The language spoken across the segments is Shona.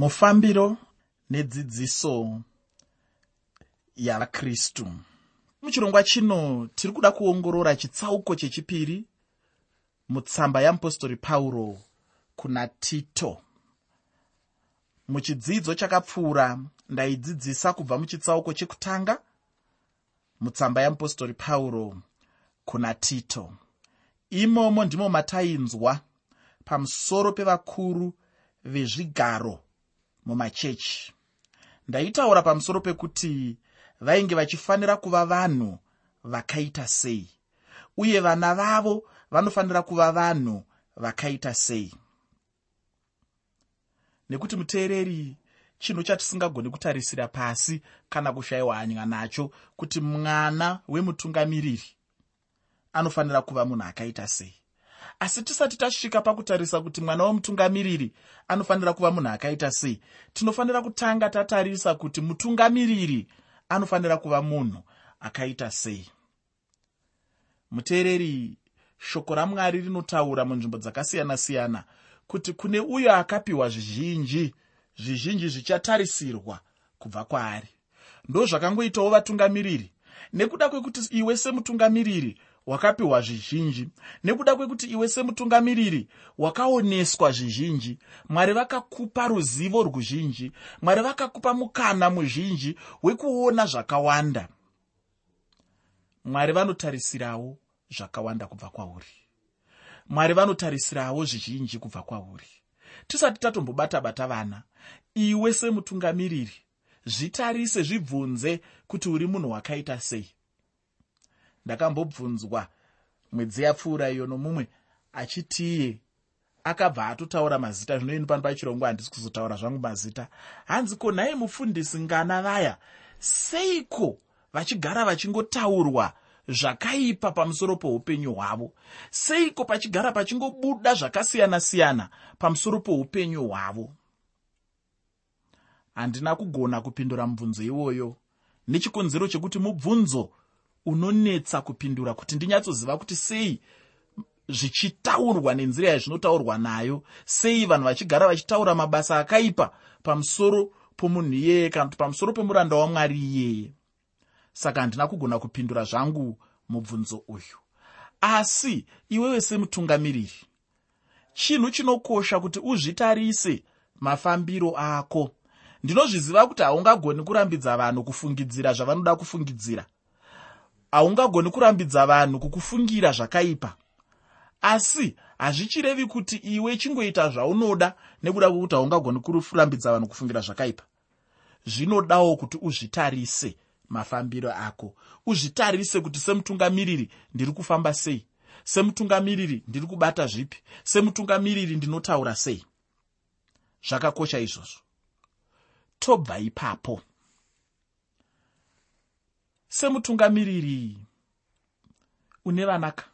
mufambiro nedzidziso yavakristu muchirongwa chino tiri kuda kuongorora chitsauko chechipiri mutsamba yamupostori pauro kuna tito. Muchidzidzo chakapfuura ndaidzidzisa kubva muchitsauko chekutanga mutsamba yamupostori pauro kuna tito. Imomo ndimo matainzwa pamusoro pevakuru vezvigaro mumachechi. Ndaitaura pamusoro pekuti vainge vachifanira kuva vanhu vakaita sei uye vana vavo vanofanira kuva vanhu vakaita sei. Nekuti muteereri chinhu chatisingagoni kutarisira pasi kana kushayiwa hanya nacho kuti mwana wemutungamiriri anofanira kuva munhu akaita sei asi tisati tasvika pakutarisa kuti mwana womutungamiriri anofanira kuva munhu akaita sei tinofanira kutanga tatarisa kuti mutungamiriri anofanira kuva munhu akaita sei. Muteereri shoko ramwari rinotaura munzvimbo dzakasiyana-siyana kuti kune uyo akapiwa zvizhinji zvizhinji zvichatarisirwa kubva kwaari. Ndo zvakangoitawo vatungamiriri. Nekuda kwekuti iwe semutungamiriri wakapiwa zvizhinji. Nekuda kwekuti iwe semutungamiriri wakaoneswa zvizhinji. Mwari vakakupa ruzivo rwuzhinji mwari vakakupa mukana muzhinji wekuona zvakawanda. Mwari vanotarisirawo zvakawanda kubva kwauri. Mwari vanotarisirawo zvizhinji kubva kwauri. Tisati tatombobata-bata vana iwe semutungamiriri zvitarise zvibvunze kuti uri munhu wakaita sei ndakambobvunzwa. Mwedzi yapfuura iyo nomumwe achitiye. Akabva atotaura mazita zvino ini pano pachirongwa handisi kuzotaura zvangu mazita. Hanzi ko nhaye mufundisi ngana vaya seiko vachigara vachingotaurwa zvakaipa pamusoro poupenyu hwavo? Seiko pachigara pachingobuda zvakasiyana-siyana pamusoro poupenyu hwavo? Handina kugona kupindura mubvunzo iwoyo. Nechikonzero chekuti mubvunzo unonetsa kupindura kuti ndinyatsoziva kuti sei zvichitaurwa nenzira yazvinotaurwa nayo sei vanhu vachigara vachitaura mabasa akaipa pamusoro pomunhu iyeye kana kuti pamusoro pemuranda wamwari iyeye saka handina kugona kupindura zvangu mubvunzo uyu. Asi iwewe semutungamiriri chinhu chinokosha kuti uzvitarise mafambiro ako. Ndinozviziva kuti haungagoni kurambidza vanhu kufungidzira zvavanoda kufungidzira haungagoni kurambidza vanhu kukufungira zvakaipa. Asi hazvichirevi kuti iwe chingoita zvaunoda nekuda kwekuti haungagoni kurambidza vanhu kufungira zvakaipa. Zvinodawo kuti uzvitarise mafambiro ako. Uzvitarise kuti semutungamiriri ndiri kufamba sei? Semutungamiriri ndiri kubata zvipi? Semutungamiriri ndinotaura sei? Zvakakosha izvozvo. Tobva ipapo semutungamiriri une vanaka.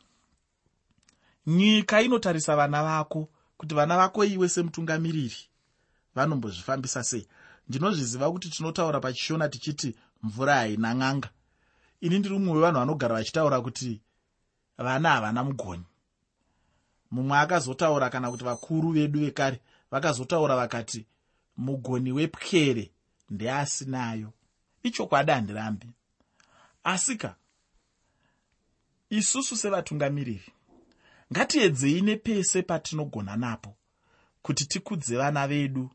Nyika inotarisa vana vako kuti vana vako iwe semutungamiriri. Vanombozvifambisa sei? Ndinozviziva kuti tinotaura pachishona tichiti mvura haina n'anga. Ini ndiri mumwe wevanhu vanogara vachitaura kuti vana havana mugoni mumwe akazotaura kana kuti vakuru vedu vekare vakazotaura vakati mugoni wepwere ndeasinayo. Ichokwadi handirambi asika isusu sevatungamiriri ngatiedzei nepese patinogona napo kuti tikudze vana vedu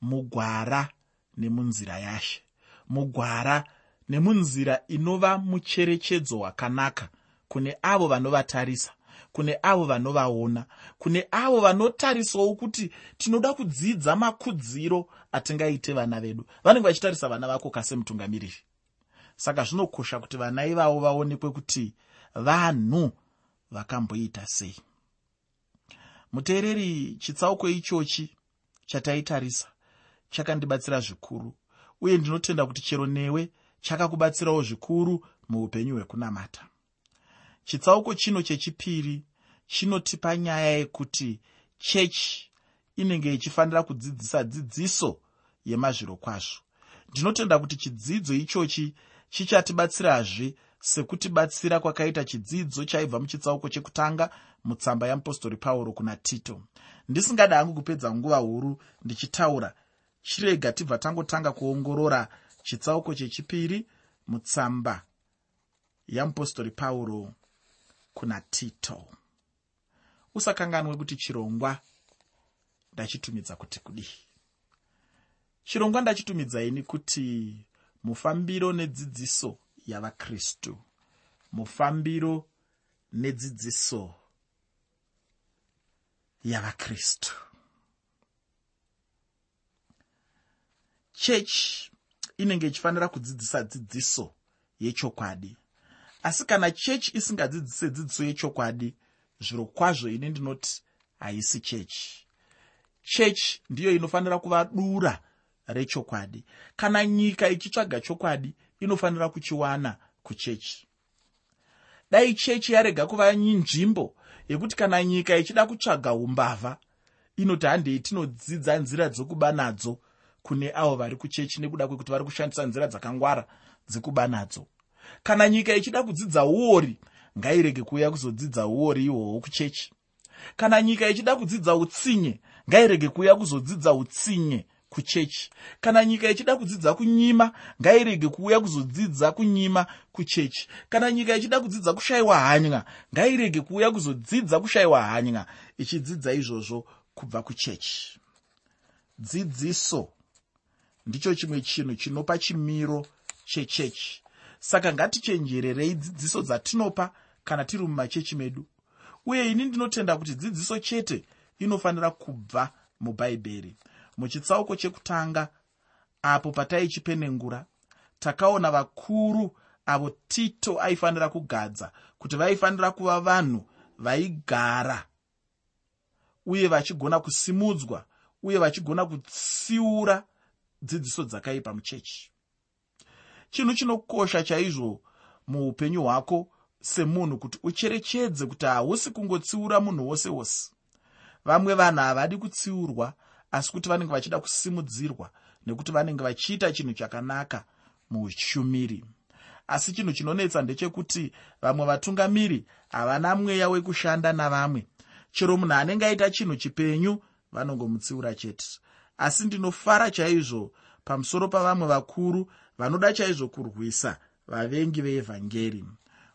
mugwara nemunzira yashe mugwara nemunzira inova mucherechedzo wakanaka kune avo vanovatarisa kune avo vanovaona kune avo vanotarisawo kuti tinoda kudzidza makudziro atingaite vana vedu. Vanenge vachitarisa vana vako kasemutungamiriri saka zvinokosha kuti vana ivavo vaonekwe kuti vanhu vakamboita sei. Muteereri chitsauko ichochi chataitarisa chakandibatsira zvikuru uye ndinotenda kuti chero newe chakakubatsirawo zvikuru muupenyu hwekunamata. Chitsauko chino chechipiri chinotipa nyaya yekuti chechi inenge ichifanira kudzidzisa dzidziso yemazviro kwazvo. Ndinotenda kuti chidzidzo ichochi chichatibatsirazve sekutibatsira kwakaita chidzidzo chaibva muchitsauko chekutanga mutsamba yamupostori pauro kuna tito. Ndisingada hangu kupedza nguva huru ndichitaura. Chirega tibva tangotanga kuongorora chitsauko chechipiri mutsamba yamupostori pauro kuna tito. Usakanganwe kuti chirongwa ndachitumidza kuti kudii. Chirongwa ndachitumidzaini kuti mufambiro nedzidziso yavakristu. Mufambiro nedzidziso yavakristu. Chechi inenge ichifanira kudzidzisa dzidziso yechokwadi. Asi kana chechi isingadzidzise dzidziso yechokwadi zviro kwazvo ini ndinoti haisi chechi chechi ndiyo inofanira kuva dura rechokwadi. Kana nyika ichitsvaga chokwadi inofanira kuchiwana kuchechi. Dai chechi yarega kuva nzvimbo yekuti kana nyika ichida kutsvaga umbavha inoti handei tinodzidza nzira dzokuba nadzo kune avo vari kuchechi nekuda kwekuti vari kushandisa nzira dzakangwara dzekuba nadzo. Kana nyika ichida kudzidza uori ngairege kuuya kuzodzidza uori ihwohwo kuchechi. Kana nyika ichida kudzidza utsinye ngairege kuuya kuzodzidza utsinye kuchechi. Kana nyika ichida kudzidza kunyima ngairege kuuya kuzodzidza kunyima kuchechi. Kana nyika ichida kudzidza kushayiwa hanya ngairege kuuya kuzodzidza kushayiwa hanya ichidzidza izvozvo kubva kuchechi. Dzidziso ndicho chimwe chinhu chinopa chimiro chechechi. Saka ngatichenjererei dzidziso dzatinopa kana tiri mumachechi medu. Uye ini ndinotenda kuti dzidziso chete inofanira kubva mubhaibheri muchitsauko chekutanga apo pataichipenengura takaona vakuru avo tito aifanira kugadza kuti vaifanira kuva vanhu vaigara uye vachigona kusimudzwa uye vachigona kutsiura dzidziso dzakaipa muchechi. Chinhu chinokosha chaizvo muupenyu hwako semunhu kuti ucherechedze kuti hausi kungotsiura munhu wose wose. Vamwe vanhu havadi kutsiurwa asi kuti vanenge vachida kusimudzirwa nekuti vanenge vachiita chinhu chakanaka muushumiri asi chinhu chinonetsa ndechekuti vamwe vatungamiri havana mweya wekushanda navamwe. Chero munhu anenge aita chinhu chipenyu vanongomutsiura chete. Asi ndinofara chaizvo pamusoro pavamwe vakuru vanoda chaizvo kurwisa vavengi veevhangeri.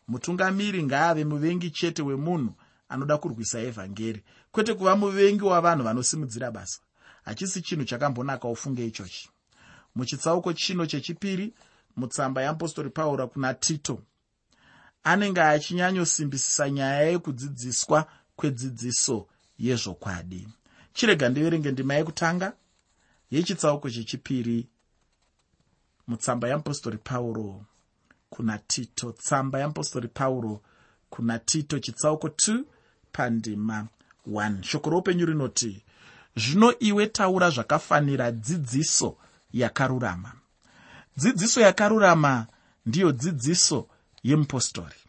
Mutungamiri ngaave muvengi chete wemunhu anoda kurwisa evhangeri kwete kuva muvengi wavanhu vanosimudzira basa hachisi chinhu chakambonaka ufunge ichochi. Muchitsauko chino chechipiri mutsamba yeapostori pauro kuna tito. Anenge achinyanyosimbisisa nyaya yekudzidziswa kwedzidziso yezvokwadi. Chirega ndiverenge ndima yekutanga yechitsauko chechipiri mutsamba yeapostori pauro kuna tito. Tsamba yeapostori pauro kuna tito. Chitsauko 2 pandima 1 shoko roupenyu rinoti zvino iwe taura zvakafanira dzidziso yakarurama. Dzidziso yakarurama ndiyo dzidziso yemupostori.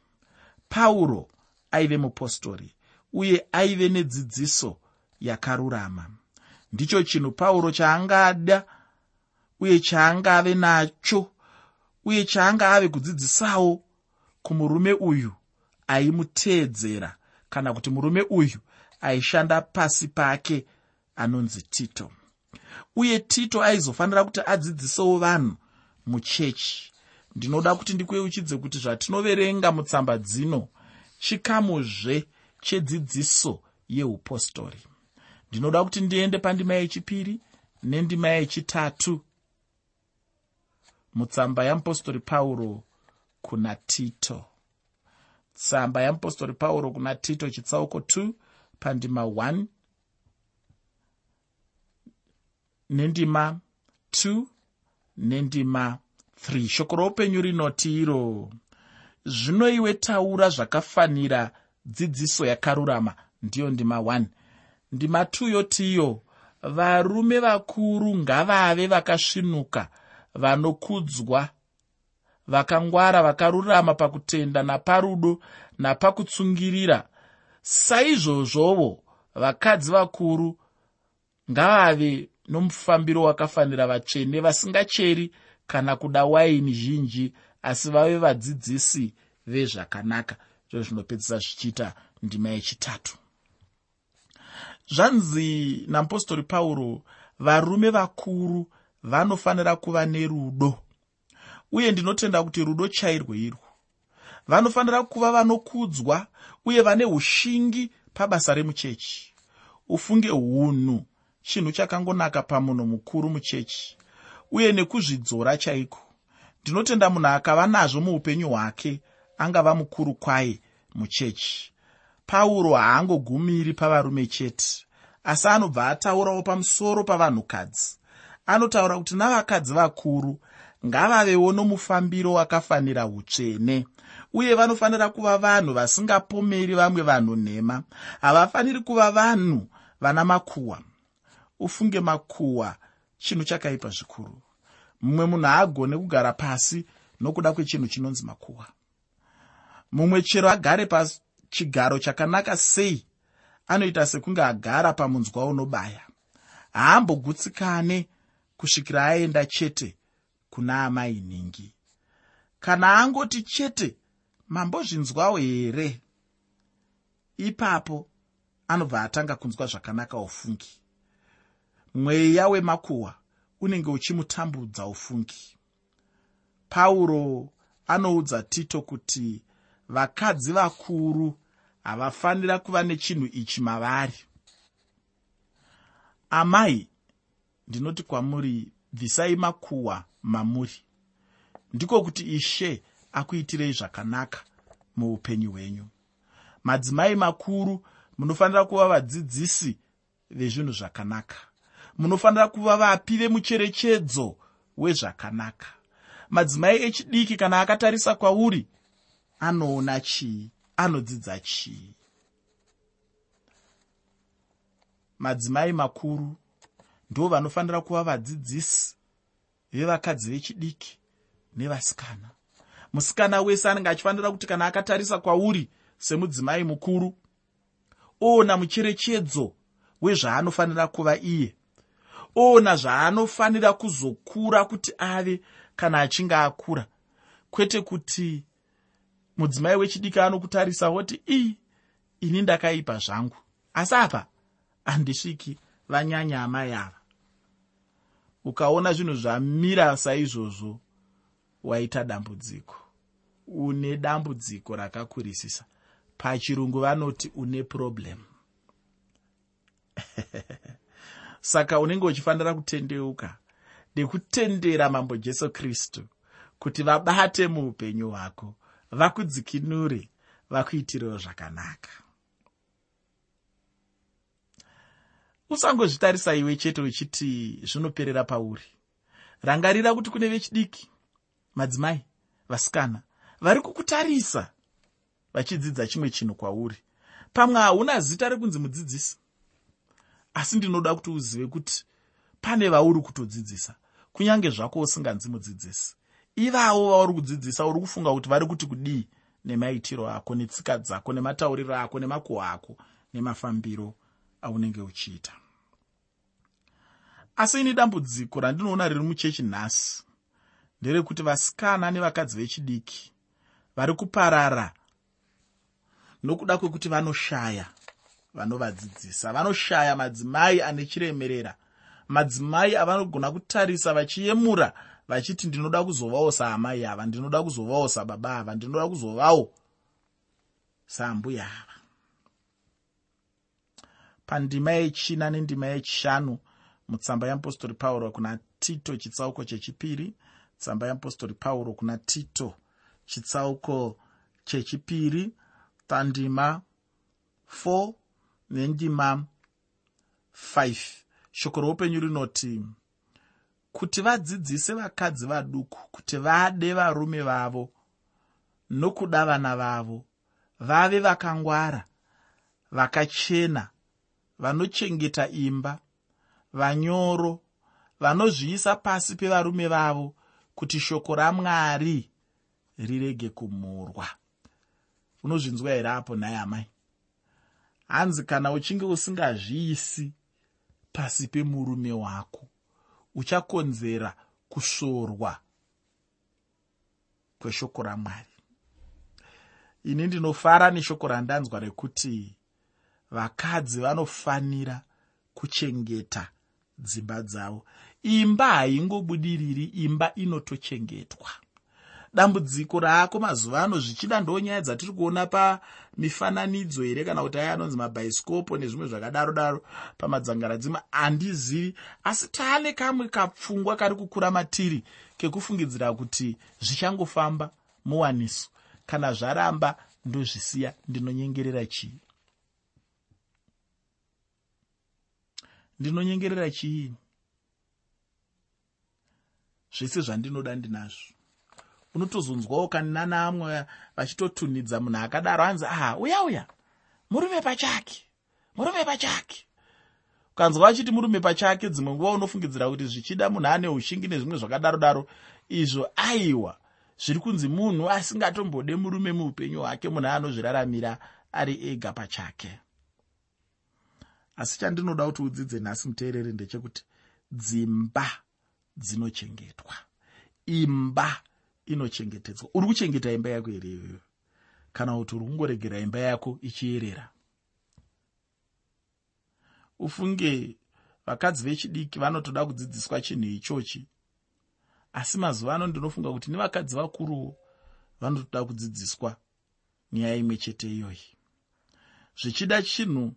Pauro aive mupostori uye aive nedzidziso yakarurama. Ndicho chinhu pauro chaangada uye chaangave nacho uye chaanga ave kudzidzisawo kumurume uyu aimuteedzera kana kuti murume uyu aishanda pasi pake anonzi tito. Uye tito aizofanira kuti adzidzisewo vanhu muchechi. Ndinoda kuti ndikweuchidze kuti zvatinoverenga mutsamba dzino chikamuzve chedzidziso yeupostori ndinoda kuti ndiende pandima yechipiri nendima yechitatu mutsamba yamupostori pauro kuna tito. Tsamba yamupostori pauro kuna tito chitsauko 2 pandima 1 nendima 2 nendima 3 shoko roupenyu rinoti iro zvino iwe taura zvakafanira dzidziso yakarurama. Ndiyo ndima 1 ndima 2 yotiyo varume vakuru ngavave vakasvinuka vanokudzwa vakangwara vakarurama pakutenda naparudo napakutsungirira. Saizvozvovo vakadzi vakuru ngavave nomufambiro wakafanira vatsvene vasingacheri kana kuda waini zhinji asi vave vadzidzisi vezvakanaka. Izvo zvinopedzisa zvichiita ndima yechitatu. Zvanzi namupostori pauro varume vakuru vanofanira kuva nerudo uye ndinotenda kuti rudo chairwo irwo. Vanofanira kuva vanokudzwa uye vane ushingi pabasa remuchechi. Ufunge unhu chinhu chakangonaka pamunhu mukuru muchechi uye nekuzvidzora chaiko. Ndinotenda munhu akava nazvo muupenyu hwake angava mukuru kwaye muchechi. Pauro haangogumiri pavarume chete asi anobva ataurawo pamusoro pavanhukadzi. Anotaura kuti navakadzi vakuru ngavavewo nomufambiro wakafanira utsvene uye vanofanira kuva vanhu vasingapomeri vamwe vanhu nhema. Havafaniri kuva vanhu vana makuhwa ufunge makuhwa chinhu chakaipa zvikuru. Mumwe munhu haagone kugara pasi nokuda kwechinhu chinonzi makuhwa. Mumwe chero agare pachigaro chakanaka sei anoita sekunge agara pamunzwa unobaya. Haambogutsikane kusvikira aenda chete kuna amai nhingi. Kana angoti chete mambozvinzwawo here? Ipapo anobva atanga kunzwa zvakanaka ufungi mweya wemakuhwa unenge uchimutambudza ufungi. Pauro anoudza tito kuti vakadzi vakuru havafanira kuva nechinhu ichi mavari. Amai ndinoti kwamuri bvisai makuhwa mamuri. Ndiko kuti ishe akuitirei zvakanaka muupenyu hwenyu. Madzimai makuru munofanira kuva vadzidzisi vezvinhu zvakanaka munofanira kuva vapi vemucherechedzo wezvakanaka. Madzimai echidiki kana akatarisa kwauri anoona chii anodzidza chii madzimai makuru ndo vanofanira kuva vadzidzisi vevakadzi vechidiki nevasikana. Musikana wese anenge achifanira kuti kana akatarisa kwauri semudzimai mukuru oona mucherechedzo wezvaanofanira kuva iye oona zvaanofanira kuzokura kuti ave kana achinge akura. Kwete kuti mudzimai wechidiki anokutarisa woti ii ini ndakaipa zvangu. Asi apa handisviki vanyanya amai ava. Ukaona zvinhu zvamira saizvozvo waita dambudziko. Une dambudziko rakakurisisa. Pachirungu vanoti une problem saka unenge uchifanira kutendeuka nekutendera mambo jesu kristu kuti vabate muupenyu hwako vakudzikinure vakuitirewo zvakanaka. Usangozvitarisa iwe chete uchiti zvinoperera pauri rangarira kuti kune vechidiki madzimai vasikana vari kukutarisa vachidzidza chimwe chinhu kwauri. Pamwe hauna zita rekunzi mudzidzisi asi ndinoda kuti uzive kuti pane vauri kutodzidzisa kunyange zvako usinganzi mudzidzisi. Ivavo vauri kudzidzisa uri kufunga kuti vari kuti kudii nemaitiro ako netsika dzako nematauriro ako nemakuhwa ako nemafambiro aunenge uchiita. Asi ini dambudziko randinoona riri muchechi nhasi nderekuti vasikana nevakadzi vechidiki vari kuparara nokuda kwekuti vanoshaya vanovadzidzisa. Vanoshaya madzimai ane chiremerera. Madzimai avanogona kutarisa vachiyemura vachiti ndinoda kuzovawo saamai ava ndinoda kuzovawo sababa ava ndinoda kuzovawo saambuya ava. Pandima yechina nendima yechishanu mutsamba yeapostori pauro kuna tito chitsauko chechipiri. Tsamba yeapostori pauro kuna tito chitsauko chechipiri. Pandima 4 nendima 5 shoko roupenyu rinoti kuti vadzidzise vakadzi vaduku kuti vade varume vavo nokuda vana vavo vave vakangwara vakachena vanochengeta imba vanyoro vanozviisa pasi pevarume vavo kuti shoko ramwari rirege kumhurwa. Unozvinzwa here apo nhaye amai hanzi kana uchinge usingazviisi pasi pemurume wako uchakonzera kusorwa kweshoko ramwari. Ini ndinofara neshoko randanzwa rekuti vakadzi vanofanira kuchengeta dzimba dzavo. Imba haingobudiriri imba inotochengetwa dambudziko raako mazuva ano zvichida ndo nyaya dzatiri kuona pamifananidzo here kana kuti aya anonzi mabhaisikopo nezvimwe zvakadaro daro pamadzangaradzima handizivi asi taane kamwe kapfungwa kari kukura matiri kekufungidzira kuti zvichangofamba muwaniso. Kana zvaramba ndozvisiya ndinonyengerera chii ndinonyengerera chii zvese zvandinoda ndinazvo unotozonzwawo kanana amwe vachitotunhidza munhu akadaro anzi aha uya uya murume pachake murume pachake. Ukanzwa vachiti murume pachake dzimwe nguva unofungidzira kuti zvichida munhu ane ushingi nezvimwe zvakadaro daro izvo aiwa zviri kunzi munhu asingatombode murume muupenyu hwake munhu anozviraramira ari ega pachake. Asi chandinoda kuti udzidze nhasi muteereri ndechekuti dzimba dzinochengetwa imba inochengetedzwa. Uri kuchengeta imba yako here iyoyo? Kana kuti uri kungoregera imba yako ichiyerera? Ufunge vakadzi vechidiki vanotoda kudzidziswa chinhu ichochi. Asi mazuva ano ndinofunga kuti nevakadzi vakuruwo vanotoda kudzidziswa nyaya imwe chete iyoyi. Zvichida chinhu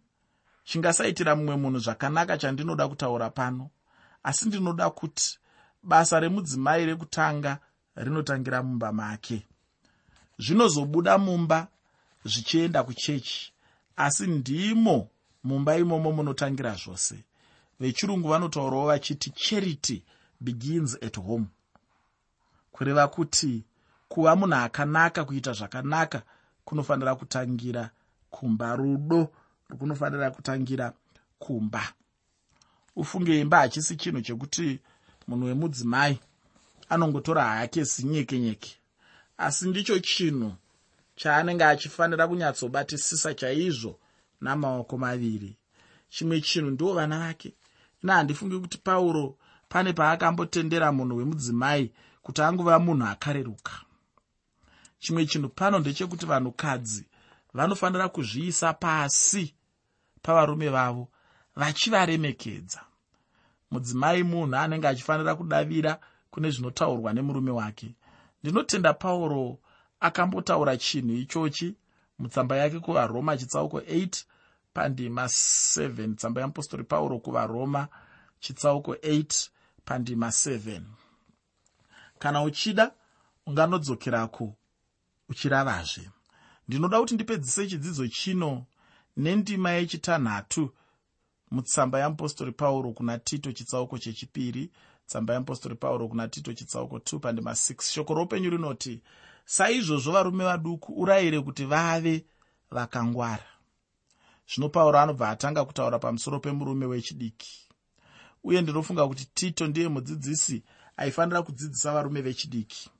chingasaitira mumwe munhu zvakanaka chandinoda kutaura pano asi ndinoda kuti basa remudzimai rekutanga rinotangira mumba make. Zvinozobuda mumba zvichienda kuchechi asi ndimo mumba imomo munotangira zvose. Vechirungu vanotaurawo vachiti charity begins at home. Kureva kuti kuva munhu akanaka kuita zvakanaka kunofanira kutangira kumba. Rudo rukunofanira kutangira kumba. Ufunge imba hachisi chinhu chekuti munhu wemudzimai anongotora hake zinyeke nyeke asi ndicho chinhu chaanenge achifanira kunyatsobatisisa chaizvo namaoko maviri. Chimwe chinhu ndo vana vake. Ina handifungi kuti pauro pane paakambotendera munhu wemudzimai kuti angova munhu akareruka. Chimwe chinhu pano ndechekuti vanhukadzi vanofanira kuzviisa pasi pavarume vavo vachivaremekedza. Mudzimai munhu anenge achifanira kudavira kune zvinotaurwa nemurume wake. Ndinotenda pauro akambotaura chinhu ichochi. Mutsamba yake kuvaroma chitsauko 8 pandima 7 tsamba yeapostori pauro kuvaroma chitsauko 8 pandima 7 kana uchida unganodzokerako uchiravazve. Ndinoda kuti ndipedzise chidzidzo chino nendima yechitanhatu mutsamba yeapostori pauro kuna tito chitsauko chechipiri tsamba yeapostori pauro kuna tito chitsauko 2 pandima 6 shoko roupenyu rinoti saizvozvo varume vaduku urayire kuti vave vakangwara. Zvino pauro anobva atanga kutaura pamusoro pemurume wechidiki. Uye ndinofunga kuti tito ndiye mudzidzisi aifanira kudzidzisa varume vechidiki.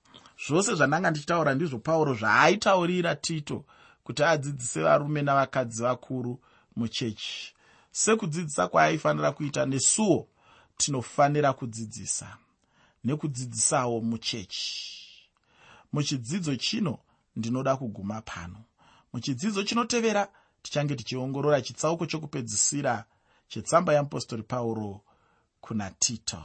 Zvose zvandanga ndichitaura ndizvo pauro zvaaitaurira tito kuti adzidzise varume navakadzi vakuru muchechi. Sekudzidzisa kwaaifanira kuita nesuwo tinofanira kudzidzisa nekudzidzisawo muchechi. Muchidzidzo chino ndinoda kuguma pano. Muchidzidzo chinotevera tichange tichiongorora chitsauko chokupedzisira chetsamba yeapostori pauro kuna tito